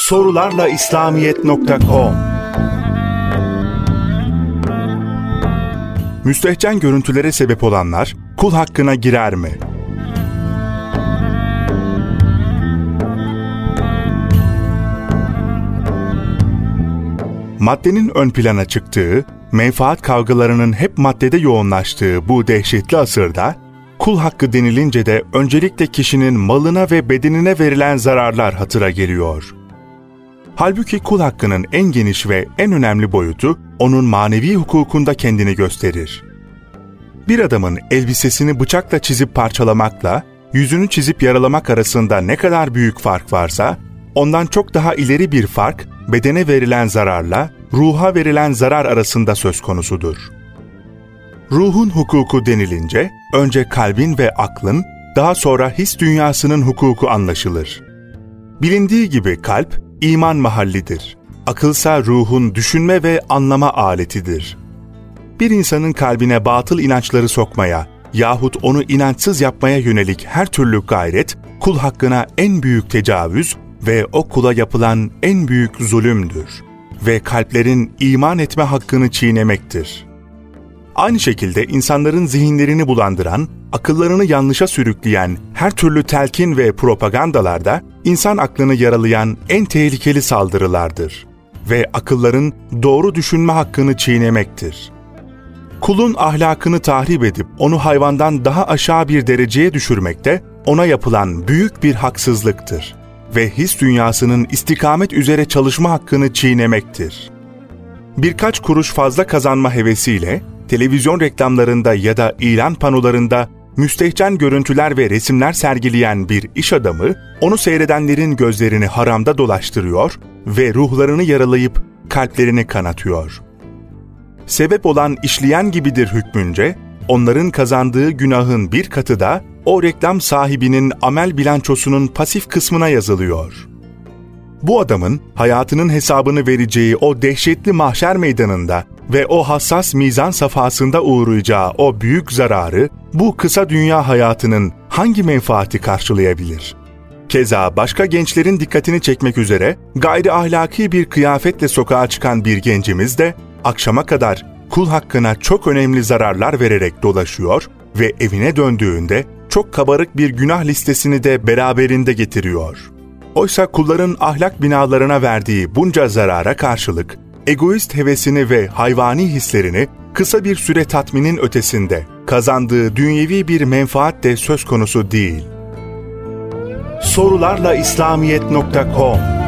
sorularla İslamiyet.com Müstehcen görüntülere sebep olanlar kul hakkına girer mi? Maddenin ön plana çıktığı, menfaat kavgalarının hep maddede yoğunlaştığı bu dehşetli asırda, kul hakkı denilince de öncelikle kişinin malına ve bedenine verilen zararlar hatıra geliyor. Halbuki kul hakkının en geniş ve en önemli boyutu onun manevi hukukunda kendini gösterir. Bir adamın elbisesini bıçakla çizip parçalamakla yüzünü çizip yaralamak arasında ne kadar büyük fark varsa, ondan çok daha ileri bir fark bedene verilen zararla ruha verilen zarar arasında söz konusudur. Ruhun hukuku denilince önce kalbin ve aklın, daha sonra his dünyasının hukuku anlaşılır. Bilindiği gibi kalp iman mahallidir. Akılsa ruhun düşünme ve anlama aletidir. Bir insanın kalbine batıl inançları sokmaya yahut onu inançsız yapmaya yönelik her türlü gayret, kul hakkına en büyük tecavüz ve o kula yapılan en büyük zulümdür ve kalplerin iman etme hakkını çiğnemektir. Aynı şekilde insanların zihinlerini bulandıran, akıllarını yanlışa sürükleyen her türlü telkin ve propagandalarda insan aklını yaralayan en tehlikeli saldırılardır ve akılların doğru düşünme hakkını çiğnemektir. Kulun ahlakını tahrip edip onu hayvandan daha aşağı bir dereceye düşürmekte ona yapılan büyük bir haksızlıktır ve his dünyasının istikamet üzere çalışma hakkını çiğnemektir. Birkaç kuruş fazla kazanma hevesiyle televizyon reklamlarında ya da ilan panolarında müstehcen görüntüler ve resimler sergileyen bir iş adamı, onu seyredenlerin gözlerini haramda dolaştırıyor ve ruhlarını yaralayıp kalplerini kanatıyor. Sebep olan işleyen gibidir hükmünce, onların kazandığı günahın bir katı da o reklam sahibinin amel bilançosunun pasif kısmına yazılıyor. Bu adamın hayatının hesabını vereceği o dehşetli mahşer meydanında ve o hassas mizan safhasında uğrayacağı o büyük zararı bu kısa dünya hayatının hangi menfaati karşılayabilir? Keza başka gençlerin dikkatini çekmek üzere gayri ahlaki bir kıyafetle sokağa çıkan bir gencimiz de akşama kadar kul hakkına çok önemli zararlar vererek dolaşıyor ve evine döndüğünde çok kabarık bir günah listesini de beraberinde getiriyor. Oysa kulların ahlak binalarına verdiği bunca zarara karşılık, egoist hevesini ve hayvani hislerini kısa bir süre tatminin ötesinde kazandığı dünyevi bir menfaat de söz konusu değil. Sorularla İslamiyet.com